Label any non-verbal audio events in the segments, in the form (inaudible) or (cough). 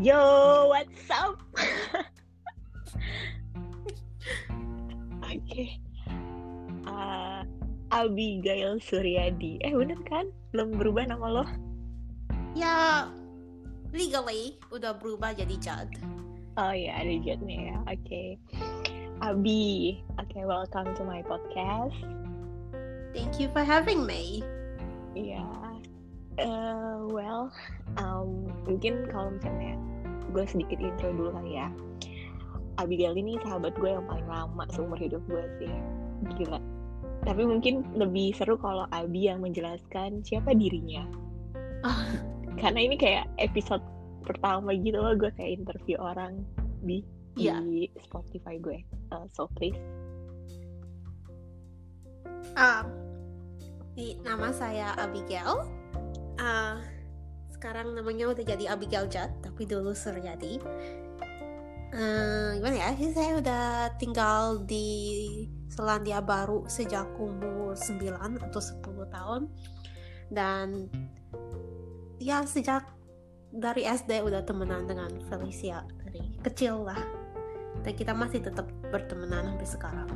Yo, what's up? (laughs) Oke. Okay. Uh, Abigail Suryadi. Eh bener kan? Belum berubah nama lo? Ya, legally udah berubah jadi Jad. Oh ya, ada Jadnya ya. Oke. Okay. Abi, oke okay, welcome to my podcast. Thank you for having me. Iya. Yeah. Uh, well, um, mungkin kalau misalnya gue sedikit intro dulu kali ya. Abigail ini sahabat gue yang paling lama seumur hidup gue sih. Gila. Tapi mungkin lebih seru kalau Abi yang menjelaskan siapa dirinya. Oh. (laughs) Karena ini kayak episode pertama gitu loh gue kayak interview orang di yeah. di Spotify gue. Uh, so please. Uh, di nama saya Abigail. Uh, sekarang namanya udah jadi Abigail Jad, tapi dulu Suryadi uh, gimana ya? Saya udah tinggal di Selandia Baru sejak umur 9 atau 10 tahun. Dan ya sejak dari SD udah temenan dengan Felicia dari kecil lah. Dan kita masih tetap bertemanan sampai sekarang.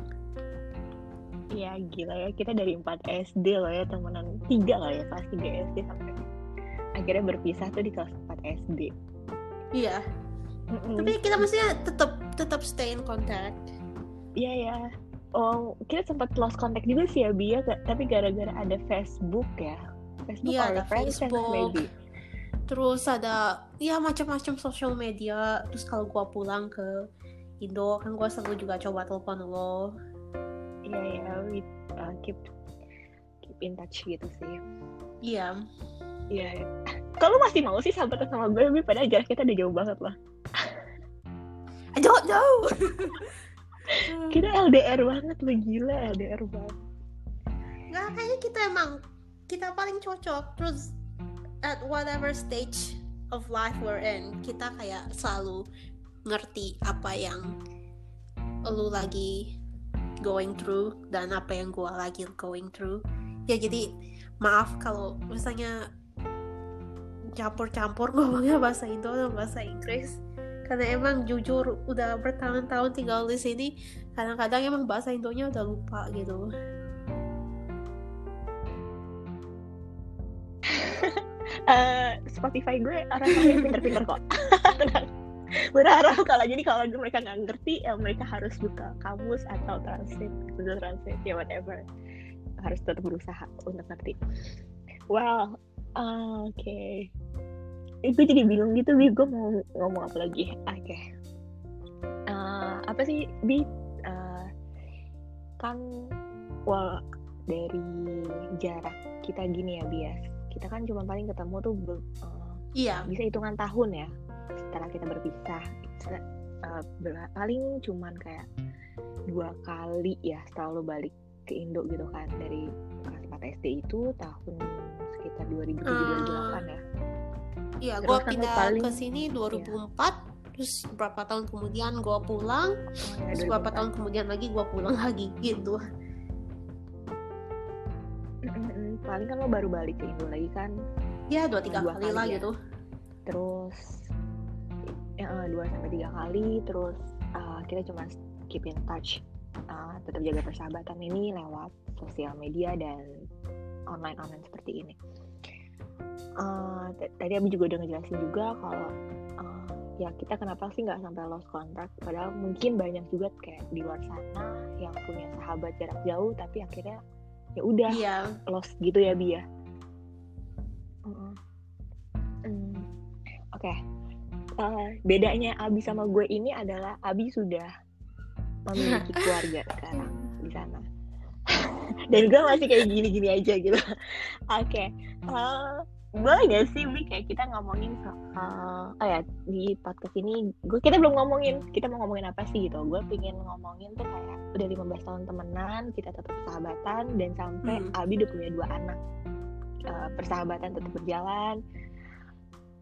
Iya gila ya. Kita dari 4 SD loh ya temenan tiga lah ya kelas 3 SD sampai akhirnya berpisah tuh di kelas 4 SD iya Mm-mm. Tapi kita maksudnya tetap tetap stay in contact. Iya ya. Oh, kita sempat lost contact juga sih ya Bia, tapi gara-gara ada Facebook ya. Facebook iya, ada Facebook. Maybe. Terus ada ya macam-macam social media. Terus kalau gua pulang ke Indo kan gua selalu juga coba telepon lo. Iya ya, we uh, keep keep in touch gitu sih. Iya. Iya. Ya. Kalau masih mau sih sahabatan sama gue, tapi pada jarak kita udah jauh banget lah. I don't know. kita LDR banget lo gila LDR banget. Nggak kayaknya kita emang kita paling cocok terus at whatever stage of life we're in kita kayak selalu ngerti apa yang lu lagi going through dan apa yang gua lagi going through ya jadi maaf kalau misalnya campur-campur ngomongnya bahasa Indo dan bahasa Inggris. Karena emang jujur udah bertahun-tahun tinggal di sini kadang-kadang emang bahasa Indonya udah lupa gitu. Uh, (laughs) Spotify gue orang-orang pinter-pinter kok. (laughs) Berharap kalau jadi kalau mereka nggak ngerti ya mereka harus buka kamus atau translate Google Translate ya whatever. Harus tetap berusaha untuk ngerti. Well uh, oke. okay eh, gue jadi bingung gitu bi. Gue mau ngomong apa lagi? Oke. Okay. uh, eh, apa sih bi? Uh, kan wal dari jarak kita gini ya bias kita kan cuma paling ketemu tuh uh, iya. bisa hitungan tahun ya setelah kita berpisah. Uh, paling cuman kayak dua kali ya selalu balik ke Indo gitu kan. Dari kelas 4 SD itu tahun sekitar 2007 uh, 2008 ya Iya, gue pindah paling... ke sini 2004. Iya. Terus beberapa tahun kemudian gue pulang. Oh, ya, terus beberapa tahun kemudian lagi gue pulang (laughs) lagi gitu. Paling kan lo baru balik ke Indo lagi kan? Ya dua tiga kali, kali lah ya. gitu. Terus ya, dua sampai tiga kali. Terus uh, kita cuma keep in touch, uh, tetap jaga persahabatan ini lewat sosial media dan online online seperti ini uh, tadi Abi juga udah ngejelasin juga kalau uh, ya kita kenapa sih nggak sampai lost contact padahal mungkin banyak juga kayak di luar sana yang punya sahabat jarak jauh tapi akhirnya ya udah yeah. lost gitu ya Bia. Uh, mm. oke okay. uh, bedanya Abi sama gue ini adalah Abi sudah memiliki (laughs) keluarga sekarang di sana (laughs) dan gue masih kayak gini-gini aja gitu oke okay. Boleh gak sih Bi kayak kita ngomongin soal oh ya di podcast ini gue kita belum ngomongin kita mau ngomongin apa sih gitu gue pengen ngomongin tuh kayak udah 15 tahun temenan kita tetap persahabatan dan sampai hmm. Abi udah punya dua anak uh, persahabatan tetap berjalan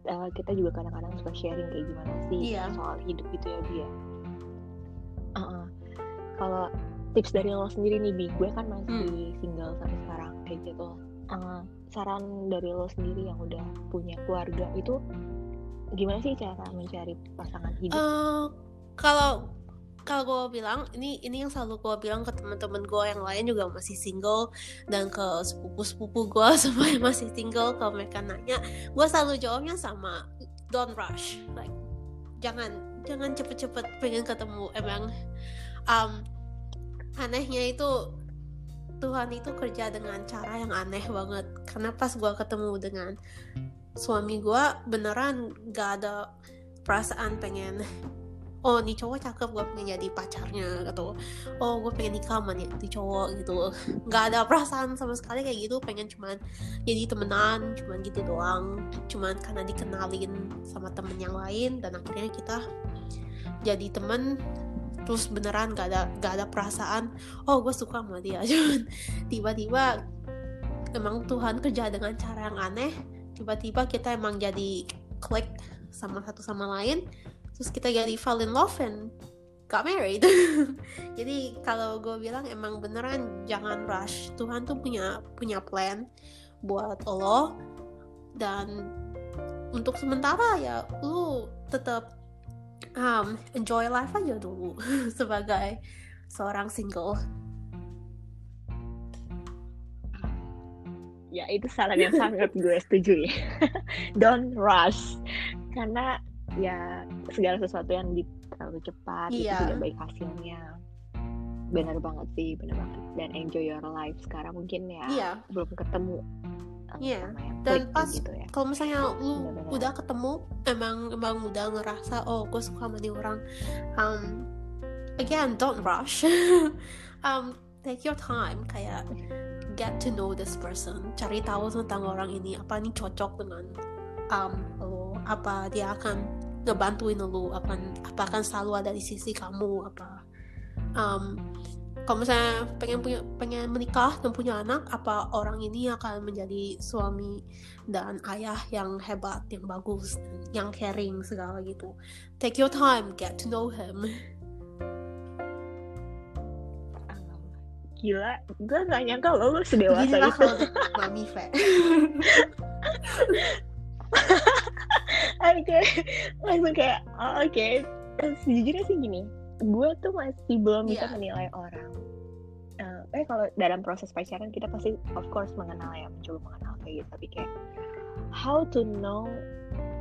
uh, kita juga kadang-kadang suka sharing kayak gimana sih yeah. soal hidup gitu ya Bi ya uh -uh. kalau tips dari lo sendiri nih Bi gue kan masih hmm. single sampai sekarang kayak gitu uh, saran dari lo sendiri yang udah punya keluarga itu gimana sih cara mencari pasangan hidup? Uh, kalau kalau gue bilang ini ini yang selalu gue bilang ke teman-teman gue yang lain juga masih single dan ke sepupu-sepupu gue (laughs) semua yang masih single kalau mereka nanya gue selalu jawabnya sama don't rush like jangan jangan cepet-cepet pengen ketemu emang. Um, anehnya itu Tuhan itu kerja dengan cara yang aneh banget. Karena pas gue ketemu dengan suami gue beneran gak ada perasaan pengen oh nih cowok cakep gue pengen jadi pacarnya gitu. Oh gue pengen nikah sama nih, cowok gitu. Nggak ada perasaan sama sekali kayak gitu. Pengen cuman jadi temenan cuman gitu doang. Cuman karena dikenalin sama temen yang lain dan akhirnya kita jadi temen terus beneran gak ada gak ada perasaan oh gue suka sama dia. (laughs) Cuman tiba-tiba emang Tuhan kerja dengan cara yang aneh. Tiba-tiba kita emang jadi klik sama satu sama lain terus kita jadi fall in love and got married. (laughs) Jadi kalau gue bilang emang beneran jangan rush. Tuhan tuh punya punya plan buat lo. Dan untuk sementara ya lu tetap um, enjoy life aja dulu (laughs) sebagai seorang single. Ya itu saran yang sangat gue setuju ya. (laughs) Don't rush. Karena ya segala sesuatu yang di terlalu cepat iya. itu tidak baik hasilnya. Benar banget sih benar banget. Dan enjoy your life sekarang mungkin ya. Iya. belum ketemu Iya. Yeah. Dan pas gitu ya. kalau misalnya lu Bener -bener. udah ketemu emang emang udah ngerasa oh gue suka sama dia orang um, again don't rush (laughs) um, take your time kayak get to know this person cari tahu tentang orang ini apa nih cocok dengan um, lo apa dia akan ngebantuin lu akan apa akan selalu ada di sisi kamu apa um, kalau misalnya pengen punya pengen menikah dan punya anak apa orang ini akan menjadi suami dan ayah yang hebat yang bagus yang caring segala gitu take your time get to know him gila gue gak nyangka lo, lo sedewasa Gila itu mami fe (laughs) oke okay. langsung kayak oh, oke okay. sejujurnya sih gini gue tuh masih belum bisa yeah. menilai orang. Uh, eh kalau dalam proses pacaran kita pasti of course mengenal ya mencoba mengenal kayak gitu. Tapi kayak how to know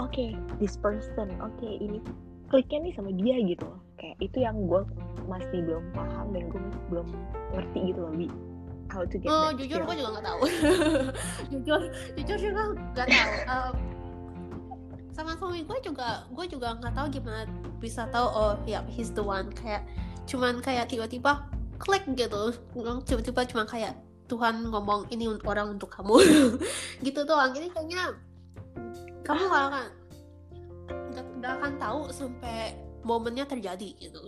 oke okay, this person oke okay, ini kliknya nih sama dia gitu loh. Kayak itu yang gue masih belum paham dan gue belum ngerti gitu loh bi. How to get oh jujur gue juga nggak tahu. (laughs) Jujur jujur juga nggak tahu. um, (laughs) sama suami gue juga gue juga nggak tahu gimana bisa tahu oh ya he's the one. Kayak cuman kayak tiba-tiba klik gitu. Tiba-tiba cuma kayak Tuhan ngomong ini orang untuk kamu. (laughs) Gitu doang. Jadi kayaknya kamu gak akan gak, gak akan tahu sampai momennya terjadi gitu.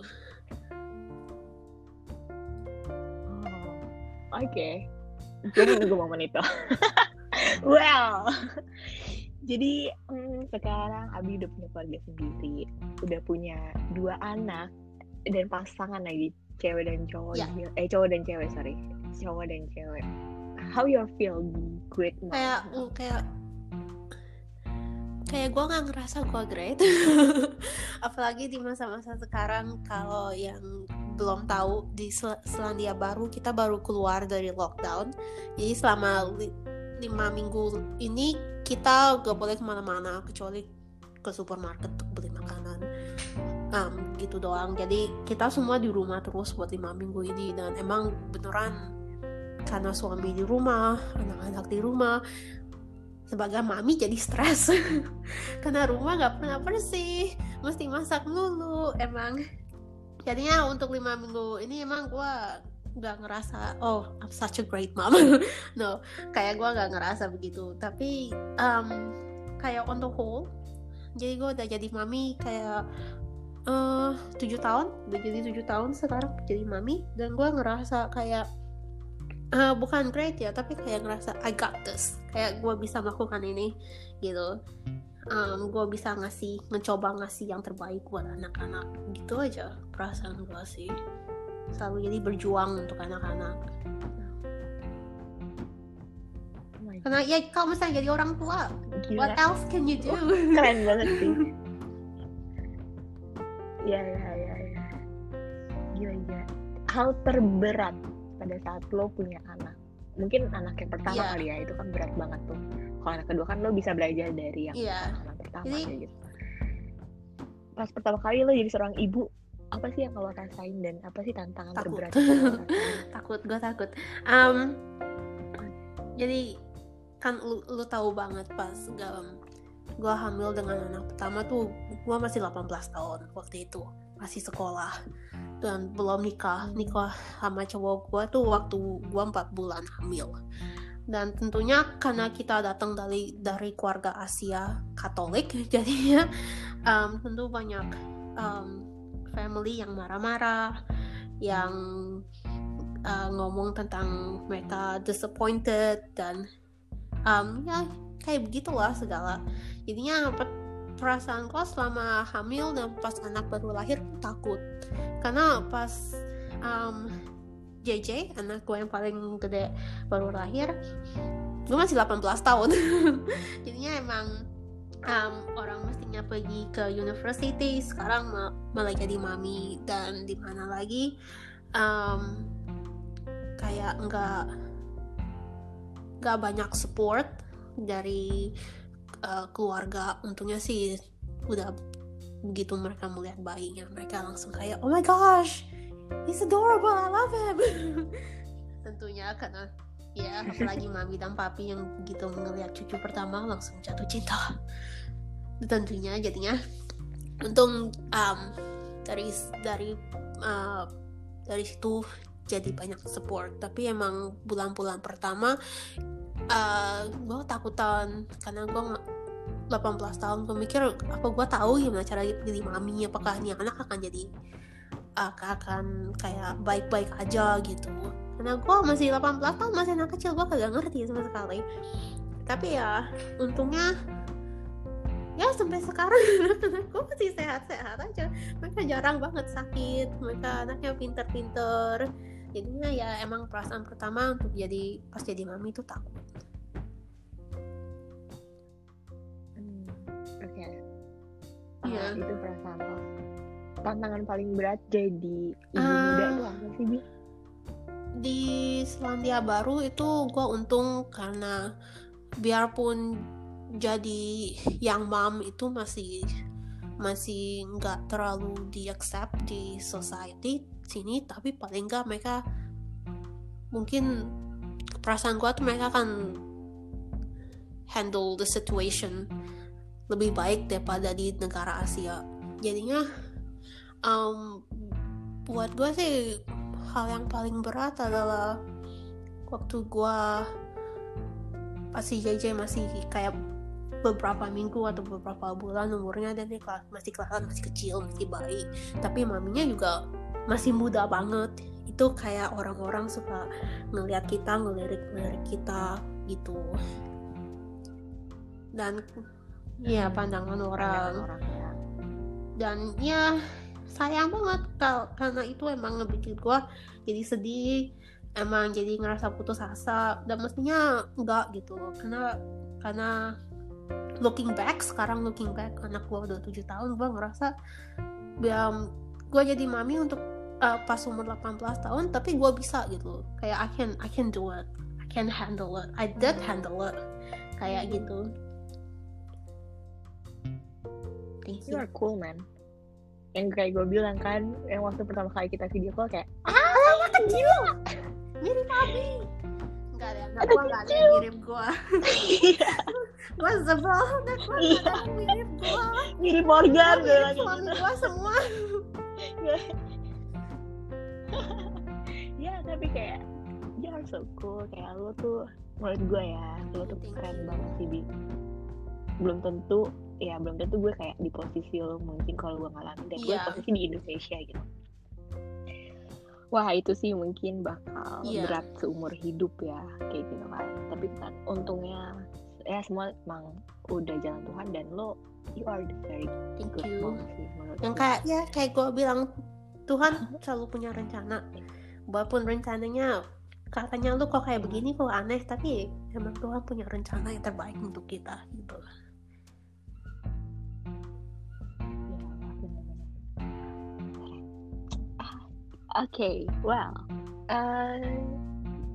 Oh, oke. Okay. gue menunggu momen itu. (laughs) Well jadi hmm, sekarang Abi udah punya keluarga sendiri udah punya dua anak dan pasangan lagi cewek dan cowok yeah. eh cowok dan cewek sorry cowok dan cewek how you feel great mom? kayak kayak kayak gue nggak ngerasa gue great (laughs) apalagi di masa-masa sekarang kalau yang belum tahu di Sel Selandia Baru kita baru keluar dari lockdown jadi selama li lima minggu ini kita gak boleh ke mana-mana kecuali ke supermarket untuk beli makanan. Um, gitu doang. Jadi kita semua di rumah terus buat lima minggu ini. Dan emang beneran karena suami di rumah anak-anak di rumah sebagai mami jadi stres. (laughs) Karena rumah gak pernah bersih mesti masak dulu emang. Jadinya untuk lima minggu ini emang gue nggak ngerasa oh I'm such a great mom. (laughs) No kayak gue nggak ngerasa begitu. Tapi um, kayak on the whole jadi gue udah jadi mami kayak eh, tujuh tahun udah jadi tujuh tahun sekarang jadi mami. Dan gue ngerasa kayak uh, bukan great ya tapi kayak ngerasa I got this. Kayak gue bisa melakukan ini gitu. Um, gue bisa ngasih mencoba ngasih yang terbaik buat anak-anak. Gitu aja perasaan gue sih selalu jadi berjuang untuk anak-anak. Oh karena ya kalau misalnya jadi orang tua Gila. what else can you do? (laughs) Keren banget sih. (laughs) Ya ya ya ya gila gila. Hal terberat pada saat lo punya anak. Mungkin anak yang pertama Iya. kali ya itu kan berat banget tuh. Kalau anak kedua kan lo bisa belajar dari yang Iya. anak pertama Jadi- gitu. Pas pertama kali lo jadi seorang ibu apa sih yang lo rasain dan apa sih tantangan Takut. terberat (laughs) takut gue takut. Um, jadi kan lu, lu tahu banget pas gue hamil dengan anak pertama tuh gue masih 18 tahun waktu itu masih sekolah. Dan belum nikah nikah sama cowok gue tuh waktu gue 4 bulan hamil. Dan tentunya karena kita datang dari dari keluarga Asia Katolik (laughs) jadinya um, tentu banyak um, family yang marah-marah yang uh, ngomong tentang mereka disappointed dan um, ya kayak begitulah segala. Jadinya per- perasaan gue selama hamil dan pas anak baru lahir takut. Karena pas um, JJ anak gue yang paling gede baru lahir gue masih 18 tahun. (laughs) Jadinya emang um, orang mestinya pergi ke university sekarang ma- malah jadi mami. Dan di mana lagi um, kayak nggak nggak banyak support dari uh, keluarga. Untungnya sih udah begitu mereka melihat bayinya mereka langsung kayak oh my gosh he's adorable I love him. (laughs) Tentunya karena ya apalagi mami dan papi yang begitu ngelihat cucu pertama langsung jatuh cinta tentunya jadinya. Untung um, dari dari uh, dari situ jadi banyak support. Tapi emang bulan-bulan pertama uh, gue takutan karena gue nggak 18 tahun gue mikir apa gue tahu gimana cara jadi mami? Apakah nih anak akan jadi uh, akan kayak baik-baik aja gitu. Karena gue masih 18 tahun masih anak kecil gue kagak ngerti sama sekali. Tapi ya untungnya ya sampai sekarang. (laughs) Gue masih sehat-sehat aja. Mereka jarang banget sakit. Mereka anaknya pinter-pinter. Jadinya ya emang perasaan pertama untuk jadi pas jadi mami itu takut. Hmm, oke. Iya. Ah, itu perasaan lo. Tantangan paling berat jadi ibu Ah. muda itu apa sih bi? Di Selandia Baru itu gue untung karena biarpun jadi yang mom itu masih masih nggak terlalu di accept di society sini tapi paling nggak mereka mungkin perasaan gue tuh mereka akan handle the situation lebih baik daripada di negara Asia. Jadinya um, buat gue sih hal yang paling berat adalah waktu gua pasti JJ masih kayak beberapa minggu atau beberapa bulan umurnya dan dia kelas- masih kelihatan masih kecil masih bayi. Tapi maminya juga masih muda banget. Itu kayak orang-orang suka ngeliat kita ngelirik-ngelirik kita gitu. Dan ya pandangan orang. Pandangan orang ya. dan ya sayang banget kal- karena itu emang ngebikin gue jadi sedih emang jadi ngerasa putus asa dan mestinya enggak gitu. Karena karena looking back sekarang looking back anak gue udah 7 tahun gue ngerasa gue jadi mami untuk uh, pas umur 18 tahun tapi gue bisa gitu kayak I can I can do it. I can handle it. I did handle it. Kayak gitu. Thank you. You are cool man. Yang kayak gue bilang kan yang waktu pertama kali kita video call kayak anak kecil! Mirip Abi. Enggak ada anak gue gak ada yang mirip gue (laughs) (laughs) Gue sebel anak gue mirip gue mirip Morgan Gue mirip suami gue semua. Ya tapi kayak you are so cool. Kayak lo tuh menurut gue ya lo tuh keren banget sih bi. Belum tentu ya belum tentu gue kayak di posisi lo mungkin kalau gue ngalamin. Dan gue Iya. posisi di Indonesia gitu. Wah itu sih mungkin bakal Iya. berat seumur hidup ya kayak gitu kan tapi kan untungnya ya semua emang udah jalan Tuhan dan lo you are the very Thank good you. mom sih menurut Yang gue. kayak ya kayak gue bilang Tuhan selalu punya rencana. Walaupun rencananya katanya lu kok kayak begini kok aneh tapi emang Tuhan punya rencana yang terbaik untuk kita gitu. Oke, well, uh,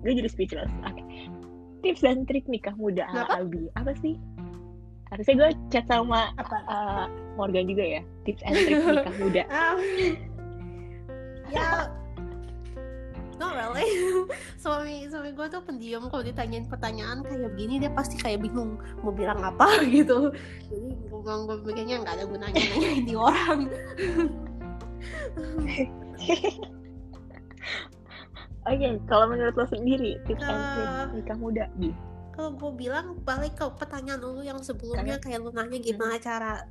gue jadi speechless. Oke, tips dan trik nikah muda ala Kenapa? Albi. Apa sih? Harusnya gue chat sama apa? uh, Morgan juga ya, tips and trik nikah muda. Um, (laughs) ya. Not really. (laughs) Suami suami gue tuh pendiam kalau ditanyain pertanyaan kayak begini dia pasti kayak bingung mau bilang apa (laughs) gitu. Jadi gue gue pikirnya nggak ada gunanya nanyain di orang Oke, kalau menurut lo sendiri tips and trik Eh, nikah muda, kalau gue bilang balik ke pertanyaan lu yang sebelumnya kayak lu nanya gimana cara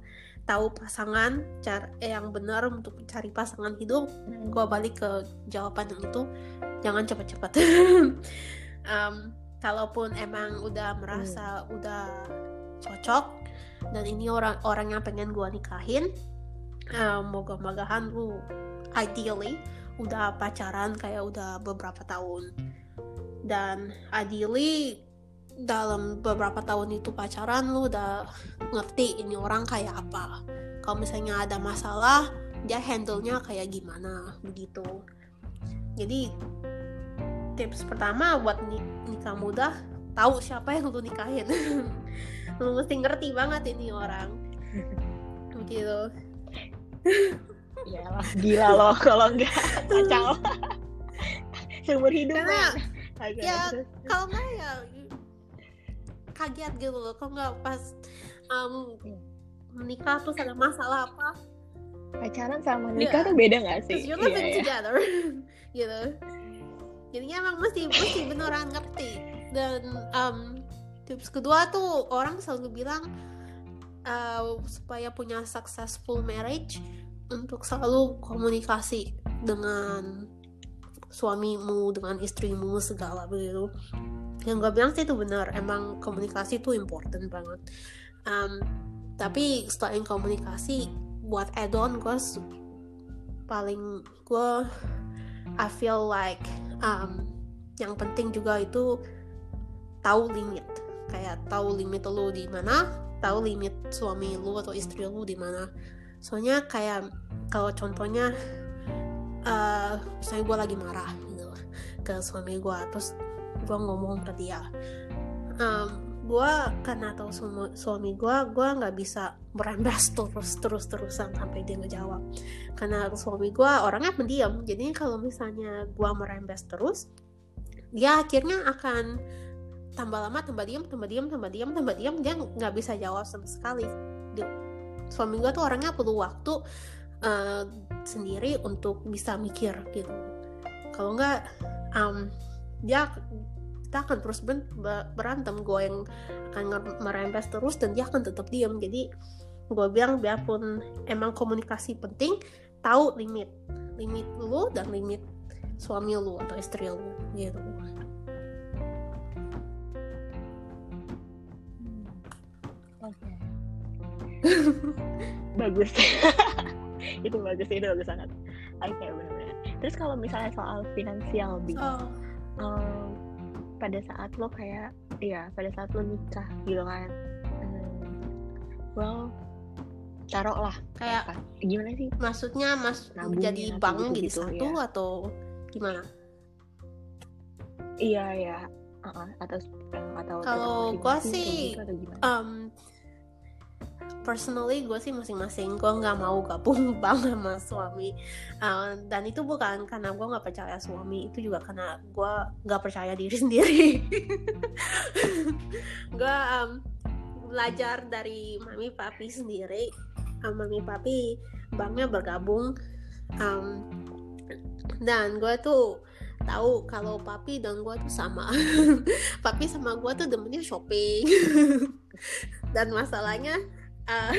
tahu pasangan cara eh, yang benar untuk mencari pasangan hidup gue balik ke jawaban yang itu jangan cepat-cepat (laughs) Em, kalaupun emang udah merasa udah cocok dan ini orang orang yang pengen gue nikahin em, moga-mogahan lu ideally udah pacaran kayak udah beberapa tahun. Dan ideally dalam beberapa tahun itu pacaran lu udah ngerti ini orang kayak apa. Kalau misalnya ada masalah dia handle-nya kayak gimana begitu. Jadi tips pertama buat ni- nikah muda tahu siapa yang lu nikahin. (laughs) Lu mesti ngerti banget ini orang. (laughs) Begitu (laughs) Iyalah, gila lo kalau enggak kacau. (laughs) Seumur hidup. Karena. Oke, ya, kalau nggak ya kaget gitu loh kalau nggak pas um, menikah terus ada masalah apa pacaran sama nikah Iya. tuh beda gak sih? you're living iya. together (laughs) gitu jadinya emang mesti mesti beneran ngerti dan um, tips kedua tuh orang selalu bilang uh, supaya punya successful marriage untuk selalu komunikasi dengan suamimu dengan istrimu segala begitu. Yang gue bilang sih itu benar emang komunikasi itu important banget. Um, tapi selain komunikasi buat add-on gue paling gue I feel like um, yang penting juga itu tahu limit. Kayak tahu limit lu di mana tahu limit suami lu atau istri lu di mana soalnya kayak kalau contohnya eh misalnya gue lagi marah gitu ke suami gue terus gue ngomong ke dia um, gue karena tahu suami, suami gue gue nggak bisa merembes terus terus terusan sampai dia ngejawab. Karena suami gue orangnya pendiam jadi kalau misalnya gue merembes terus dia akhirnya akan tambah lama tambah diam tambah diam tambah diam tambah diam dia nggak bisa jawab sama sekali suami gue tuh orangnya perlu waktu eh, sendiri untuk bisa mikir gitu. Kalau nggak um, dia kita akan terus berantem. Gue yang akan merembes terus dan dia akan tetap diam jadi gue bilang biarpun emang komunikasi penting tahu limit. Limit lu dan limit suami lu atau istri lu gitu (laughs) bagus. (laughs) itu bagus itu bagus sangat. Oke benar-benar. Terus kalau misalnya soal finansial, Bi, oh em, pada saat lo kayak, ya pada saat lo nikah gitu kan, em, well, taruh lah kayak apa? Gimana sih? maksudnya mas Nabung jadi banknya jadi gitu-gitu, satu ya. atau gimana Iya ya. Uh-uh, atau atau Kalau gua masing-masing, sih, gitu um, personally gue sih masing-masing. Gue nggak mau gabung (laughs) bank sama suami. Uh, dan itu bukan karena gue nggak percaya suami itu juga karena gue nggak percaya diri (laughs) sendiri. Gue um, belajar dari mami papi sendiri. Um, mami papi banknya bergabung. Um, dan gue tuh tahu kalau papi dan gue tuh sama. (laughs) Papi sama gue tuh demennya shopping. Dan masalahnya uh,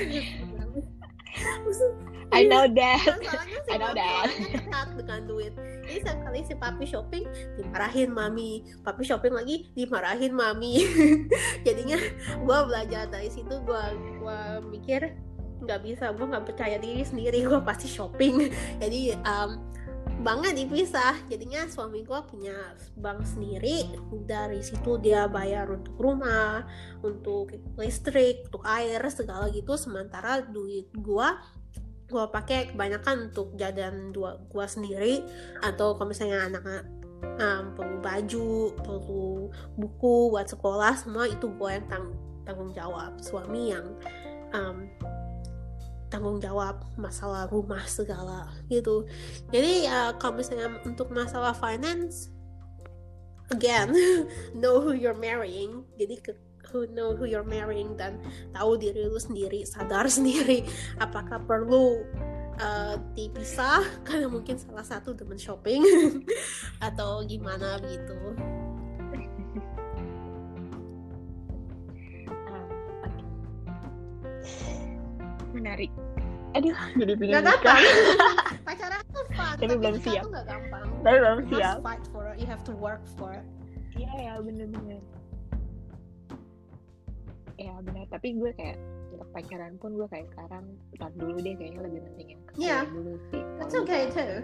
I know that. masalahnya si I know that. ketat dengan duit. Jadi setiap kali si papi shopping dimarahin mami. Papi shopping lagi dimarahin mami. (laughs) Jadinya gue belajar dari situ gue gua mikir nggak bisa gue nggak percaya diri sendiri gue pasti shopping. (laughs) Jadi um, banknya dipisah. Jadinya suami gue punya bank sendiri. Dari situ dia bayar untuk rumah untuk listrik untuk air segala gitu. Sementara duit gue gue pakai kebanyakan untuk jajan dua gue sendiri. Atau kalau misalnya anak um, perlu baju perlu buku buat sekolah semua itu gue yang tang tanggung jawab. Suami yang um, tanggung jawab masalah rumah segala gitu. Jadi ya kalau misalnya untuk masalah finance again (laughs) know who you're marrying. Jadi ke, who know who you're marrying dan tahu diri lu sendiri sadar (laughs) sendiri apakah perlu uh, dipisah. (laughs) Karena mungkin salah satu teman shopping atau gimana gitu menarik aduh. Jadi pengen gak gampang. (laughs) Pacaran tuh fun tapi, belum siap. gak gampang. Tapi belum you siap. fight for it you have to work for it. Iya ya bener-bener. Ya benar tapi gue kayak untuk pacaran pun gue kayak sekarang start dulu deh kayaknya lebih penting yang yeah. dulu sih. That's okay too. (laughs)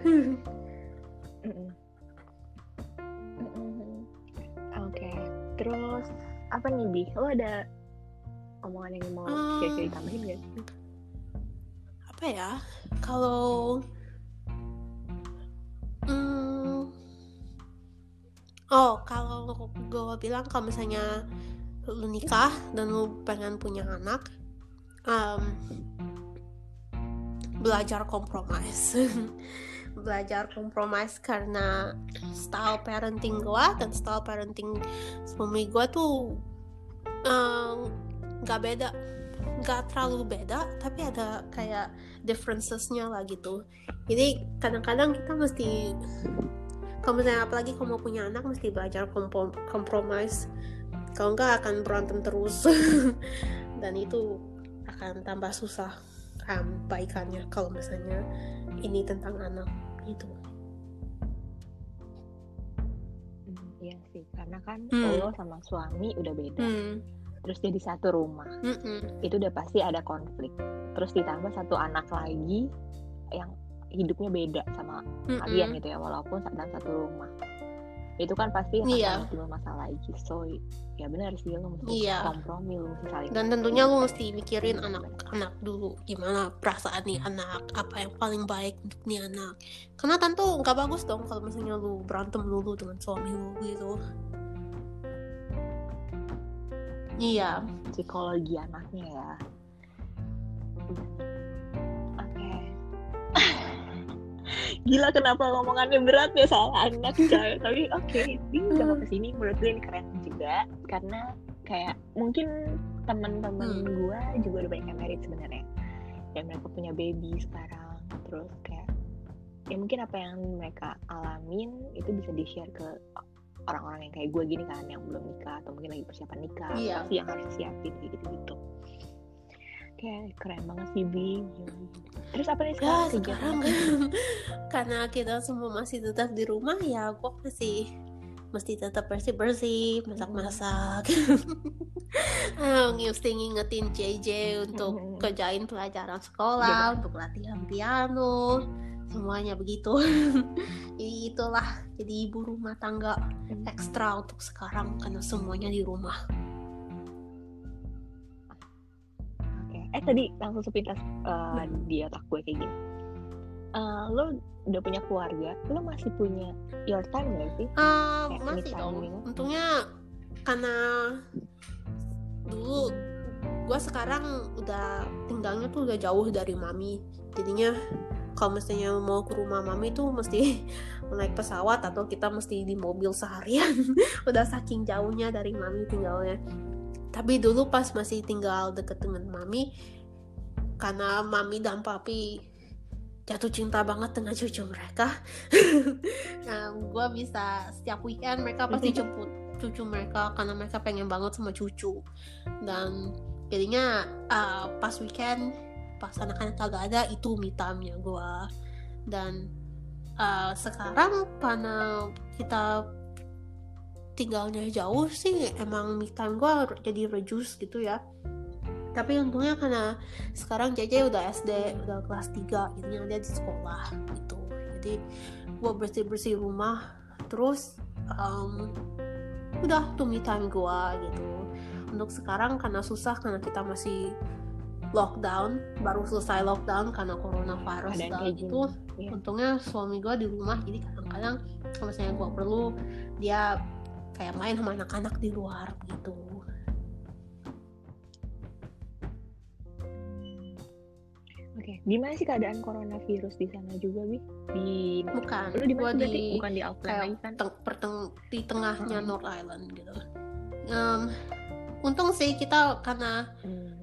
Oke, okay. terus apa nih bi? Lo ada omongan yang mau um, kira-kira ditambahin gak sih? Apa ya kalau hmm, oh kalau gue bilang kalau misalnya lu nikah dan lu pengen punya anak um, belajar kompromis. (laughs) Belajar kompromis karena style parenting gue dan style parenting suami gue tuh nggak um, beda nggak terlalu beda tapi ada kayak differencesnya lah gitu. Jadi kadang-kadang kita mesti kalau misalnya apalagi kalau mau punya anak mesti belajar komprom kompromis. Kalau nggak akan berantem terus. (laughs) Dan itu akan tambah susah um, baikannya kalau misalnya ini tentang anak itu hmm, Iya sih, karena kan hmm. lo sama suami udah beda. Hmm terus jadi satu rumah. Mm-hmm. itu udah pasti ada konflik. Terus ditambah satu anak lagi yang hidupnya beda sama mm-hmm. kalian gitu ya walaupun dalam satu rumah. Itu kan pasti akan yeah. timbul masalah lagi. So ya benar sih lo mesti yeah. kompromi lo mesti saling dan tentunya lo mesti mikirin anak-anak dulu. Gimana perasaan nih anak? Apa yang paling baik untuk nih anak? Karena tentu nggak bagus dong kalau misalnya lu berantem dulu dengan suami lu gitu Iya. Psikologi anaknya ya. Oke. Okay. (laughs) Gila kenapa ngomongannya berat ya soal anak coy. Tapi oke, okay, ini udah hmm. ke sini menurut gue ini keren juga karena kayak mungkin teman-teman hmm. gue juga udah banyak yang married sebenarnya. Dan mereka punya baby sekarang. Terus kayak ya mungkin apa yang mereka alamin itu bisa di share ke orang-orang yang kayak gue gini kan yang belum nikah atau mungkin lagi persiapan nikah iya. pasti yang harus siapin kayak gitu gitu kayak keren banget sih Bi. Terus apa nih sekarang ya, sekarang (laughs) karena kita semua masih tetap di rumah ya gue masih mesti tetap bersih bersih masak masak um, (laughs) mesti ngingetin JJ untuk kerjain pelajaran sekolah untuk latihan piano semuanya begitu. (laughs) Jadi itulah jadi ibu rumah tangga ekstra untuk sekarang karena semuanya di rumah. Oke eh tadi langsung sepintas uh, di otak gue kayak gini. Uh, lo udah punya keluarga lo masih punya your time gak sih? Uh, masih dong. untungnya karena dulu gue sekarang udah tinggalnya tuh udah jauh dari mami. Jadinya kalau misalnya mau ke rumah mami tuh mesti (laughs) naik pesawat atau kita mesti di mobil seharian. (laughs) Udah saking jauhnya dari mami tinggalnya. Tapi dulu pas masih tinggal deket dengan mami karena mami dan papi jatuh cinta banget dengan cucu mereka. (laughs) Nah gue bisa setiap weekend mereka pasti jemput cucu mereka karena mereka pengen banget sama cucu. Dan jadinya uh, pas weekend pas anak-anak kagak ada itu me time-nya gue dan uh, sekarang karena kita tinggalnya jauh sih emang me time gue jadi reduce gitu ya. Tapi untungnya karena sekarang JJ udah SD udah kelas 3 ini dia di sekolah gitu. Jadi gue bersih bersih rumah terus um, udah tuh me time gue gitu. Untuk sekarang karena susah karena kita masih lockdown baru selesai lockdown karena coronavirus Ada yang dan itu iya. untungnya suami gue di rumah jadi kadang-kadang kalau misalnya gue perlu dia kayak main sama anak-anak di luar gitu Oke, gimana sih keadaan coronavirus di sana juga, Bi? Di bukan lu di mana di Bukan di Auckland kan? teng- perteng- di tengahnya Mm-mm. North Island gitu Em, untung sih kita karena Hmm.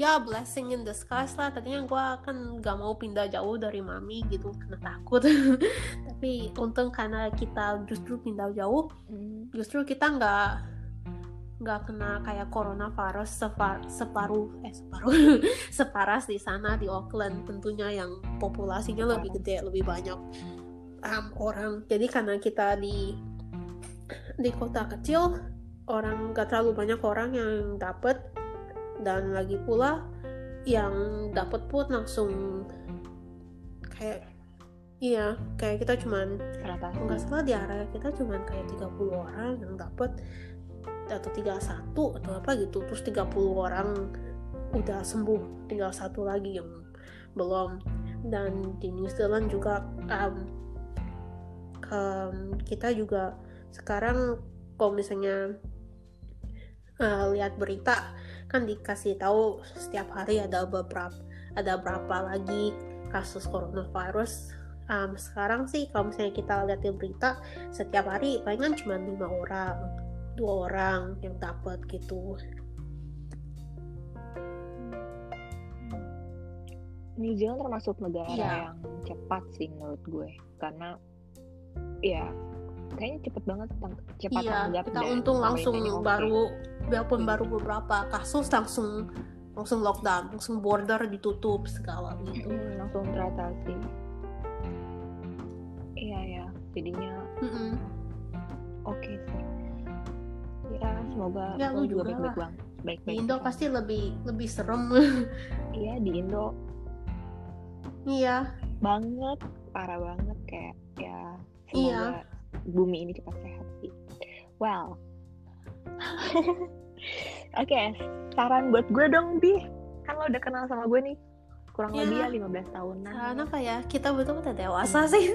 Ya blessing in disguise lah. Tadinya gue kan gak mau pindah jauh dari mami gitu karena takut. (laughs) Tapi untung karena kita justru pindah jauh Hmm. justru kita nggak nggak kena kayak coronavirus separ, separuh eh separuh (laughs) separas di sana di Auckland. Tentunya yang populasinya lebih gede lebih banyak um, orang. Jadi karena kita di di kota kecil orang gak terlalu banyak orang yang dapat dan lagi pula yang dapat pun langsung kayak iya kayak kita cuman nggak salah di area kita cuman kayak 30 orang yang dapat atau 31 atau apa gitu. Terus 30 orang udah sembuh tinggal satu lagi yang belum. Dan di New Zealand juga um, um, kita juga sekarang kalau misalnya uh, lihat berita kan dikasih tahu setiap hari ada beberapa ada berapa lagi kasus coronavirus. Um, sekarang sih kalau misalnya kita lihat di berita setiap hari palingan cuma lima orang dua orang yang dapat gitu. New Zealand termasuk negara Iya. yang cepat sih menurut gue karena ya kayaknya cepet banget cepat iya tanggap kita untung langsung baru walaupun baru beberapa kasus langsung langsung lockdown langsung border ditutup segala gitu. Hmm, langsung teratasi. Iya ya jadinya Mm-mm. oke sih. Ya semoga Ya, lu juga baik-baik bang baik-baik di Indo pasti lebih lebih serem. (laughs) Iya di Indo. Iya. Banget parah banget kayak ya semoga Iya. Bumi ini cepat sehat sih well. (laughs) Oke saran buat gue dong bi. Kan lo udah kenal sama gue nih kurang Ya. lebih ya 15 tahunan. Karena apa ya? Kita betul udah dewasa sih.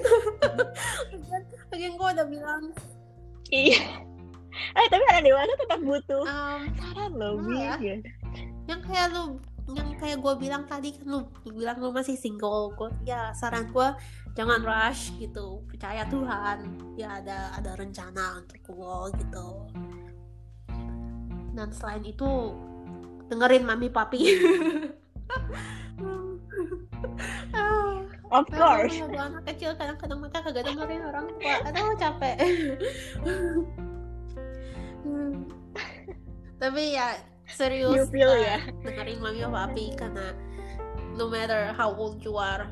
(laughs) Lagian gue udah bilang. Iya. Eh tapi anak dewasa tetap butuh. Um, saran lo bi Gimana ya. yang kayak lu yang kayak gue bilang tadi kan lu, lu bilang lu masih single gue ya saran gue jangan rush gitu. Percaya Tuhan ya ada ada rencana untuk lo gitu. Dan selain itu dengerin mami papi. (laughs) Of course. ada anak kecil kadang-kadang mereka kagak dengerin orang tua. Aduh capek. (laughs) Hmm. tapi ya serius? You feel uh, ya? dengerin mami sama papi karena no matter how old you are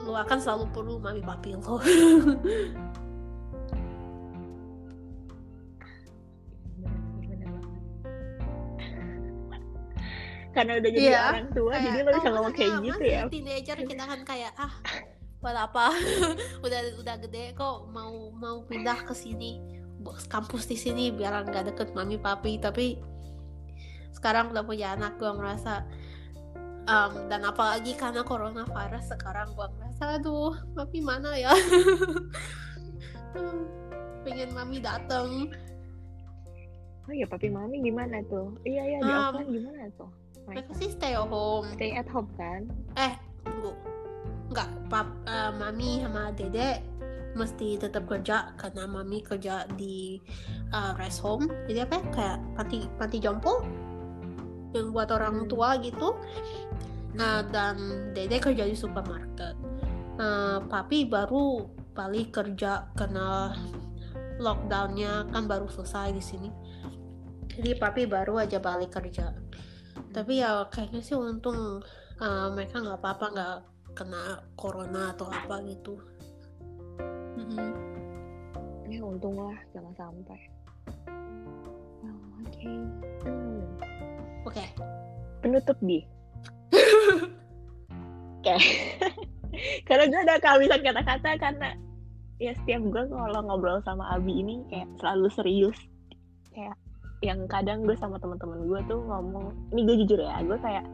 lu akan selalu perlu mami papi lo. (laughs) Karena udah jadi Iya, orang tua jadi Kayak, lo bisa ngomong kayak gitu ya? teenager kita kan kayak ah buat apa? (laughs) Udah udah gede kok mau mau pindah ke sini kampus di sini biar nggak deket mami papi. Tapi sekarang udah punya anak gue ngerasa um, dan apalagi karena coronavirus sekarang gue ngerasa aduh papi mana ya? (laughs) Pengen mami dateng. Oh iya papi mami gimana tuh? Iya iya di Um, Auckland gimana tuh? Mereka sih stay at home. Stay at home kan? Eh tunggu. Nggak pap eh, mami sama dede mesti tetap kerja karena mami kerja di eh, rest home. Jadi apa ya, kayak panti panti jompo yang buat orang Hmm. tua gitu nah dan dede kerja di supermarket Nah, papi baru balik kerja karena lockdownnya kan baru selesai di sini jadi papi baru aja balik kerja tapi ya kayaknya sih untung uh, mereka nggak apa-apa nggak kena corona atau apa gitu Mm-mm. ya untung lah jangan sampai Oh, oke Hmm. Oke. Penutup bi. (laughs) Oke. Karena gue ada kehabisan kata-kata karena ya setiap gue kalau ngobrol sama Abi ini kayak selalu serius. Kayak yang kadang gue sama teman-teman gue tuh ngomong ini gue jujur ya gue kayak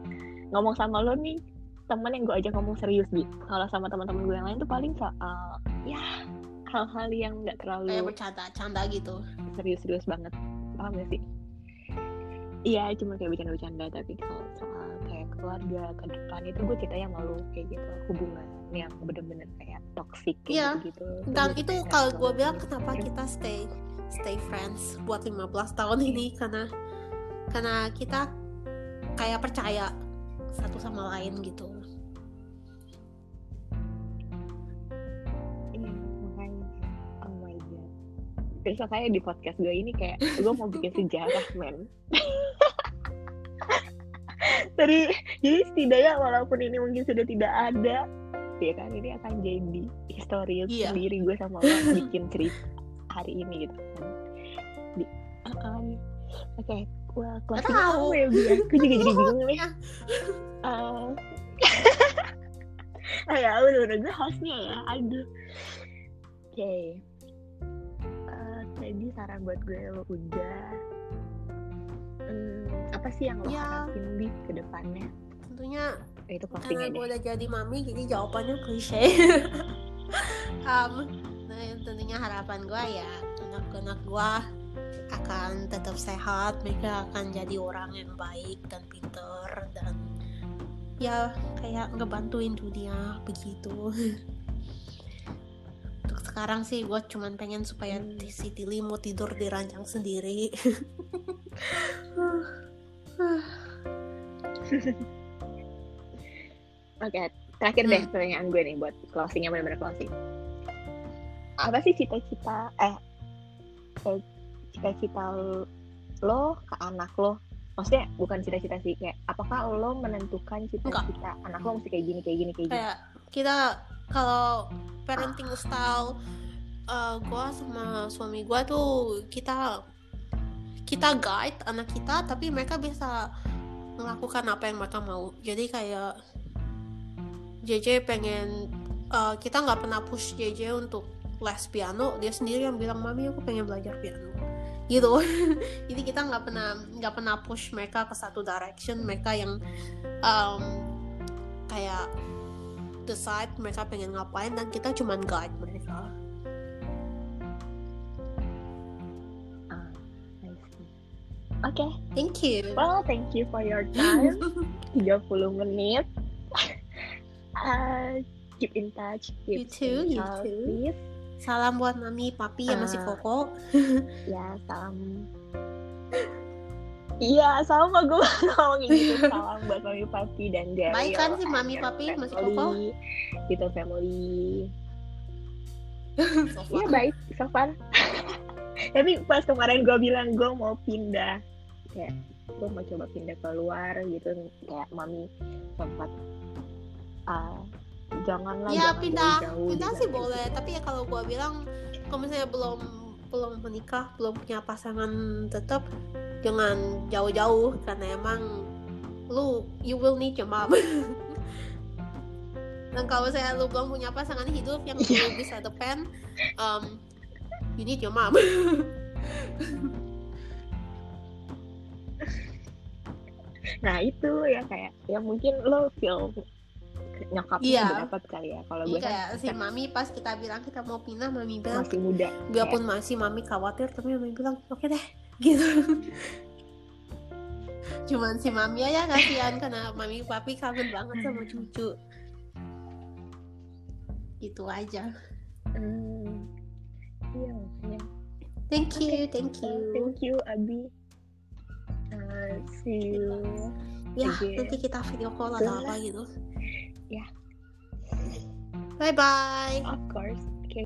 ngomong sama lo nih teman yang gue ajak ngomong serius gitu kalau sama teman-teman gue yang lain tuh paling soal ya hal-hal yang nggak terlalu kayak bercanda-canda gitu. serius-serius banget. Paham gak sih iya cuma kayak bercanda-bercanda tapi kalau soal kayak keluarga ke depan itu gue ceritanya malu kayak gitu. Hubungan yang bener-bener kayak toxic Iya. kayak gitu dan itu kalau gue bilang kenapa kita stay stay friends buat 15 tahun ini? Karena karena kita kayak percaya satu sama lain gitu terus makanya di podcast gue ini kayak gue mau bikin sejarah men. (laughs) Dari jadi setidaknya walaupun ini mungkin sudah tidak ada ya kan ini akan jadi histori Iya. sendiri gue sama lo (laughs) bikin cerita hari ini gitu kan. Di uh, oke wah closing tahu. ya gue gue juga jadi bingung nih. Ya. (laughs) Ah ya udah udah gue hostnya ya aduh. Oke tadi saran buat gue lo udah Hmm, apa sih yang lo Ya. harapin di ke depannya tentunya Eh, itu karena closingnya gue udah jadi mami jadi jawabannya klise. (laughs) Um, nah yang tentunya harapan gue ya anak-anak gue akan tetap sehat mereka akan jadi orang yang baik dan pinter dan ya kayak ngebantuin dunia begitu (laughs) sekarang sih gue cuman pengen supaya Hmm. si Tili mau tidur di ranjang sendiri. (laughs) Oke terakhir deh Hmm. pertanyaan gue nih buat closingnya benar-benar closing. Apa sih cita-cita eh eh, cita-cita lo ke anak lo? Maksudnya bukan cita-cita sih kayak apakah lo menentukan cita-cita anak lo mesti kayak gini kayak gini kayak gini? Kayak kita kalau parenting style uh, gue sama suami gue tuh kita kita guide anak kita tapi mereka bisa melakukan apa yang mereka mau. Jadi kayak JJ pengen uh, kita nggak pernah push JJ untuk les piano. Dia sendiri yang bilang mami aku pengen belajar piano. Gitu. (laughs) Jadi kita nggak pernah nggak pernah push mereka ke satu direction. Mereka yang um, kayak decide mereka pengen ngapain dan kita cuman guide mereka Ah, I see. Oke, thank you well thank you for your time. (laughs) 30 menit. Uh, keep in touch. You Keep too, in you too. please. salam buat mami papi yang masih Ah. koko Ya, salam. (laughs) Iya, sama gue (laughs) ngomong gitu. (laughs) Salam buat mami papi dan Daryl. Baik kan sih mami papi masih family, koko? Gitu family. (laughs) So Iya baik, so far. Tapi pas kemarin gue bilang gue mau pindah, kayak gue mau coba pindah keluar gitu, kayak mami sempat ah janganlah ya jangan pindah jauh-jauh pindah juga sih kayak boleh gitu. tapi ya kalau gua bilang kalau misalnya belum belum menikah belum punya pasangan tetap jangan jauh-jauh karena emang lu you will need your mom (laughs) dan kalau saya lu belum punya pasangan hidup yang Iya. lu bisa depend um, you need your mom (laughs) Nah itu ya kayak ya mungkin lo feel nyokapnya Iya. dapat kali ya. Kalau gue kan kayak si mami pas kita bilang kita mau pindah mami bilang masih muda. biarpun masih mami khawatir tapi mami bilang oke deh (laughs) gitu cuman si mami aja kasihan karena mami papi kangen banget sama cucu gitu aja Hmm, iya thank you Oke. thank you Thank you Abi. Uh, see you. ya again. nanti kita video call atau apa gitu yeah. Bye bye. Of course. Okay.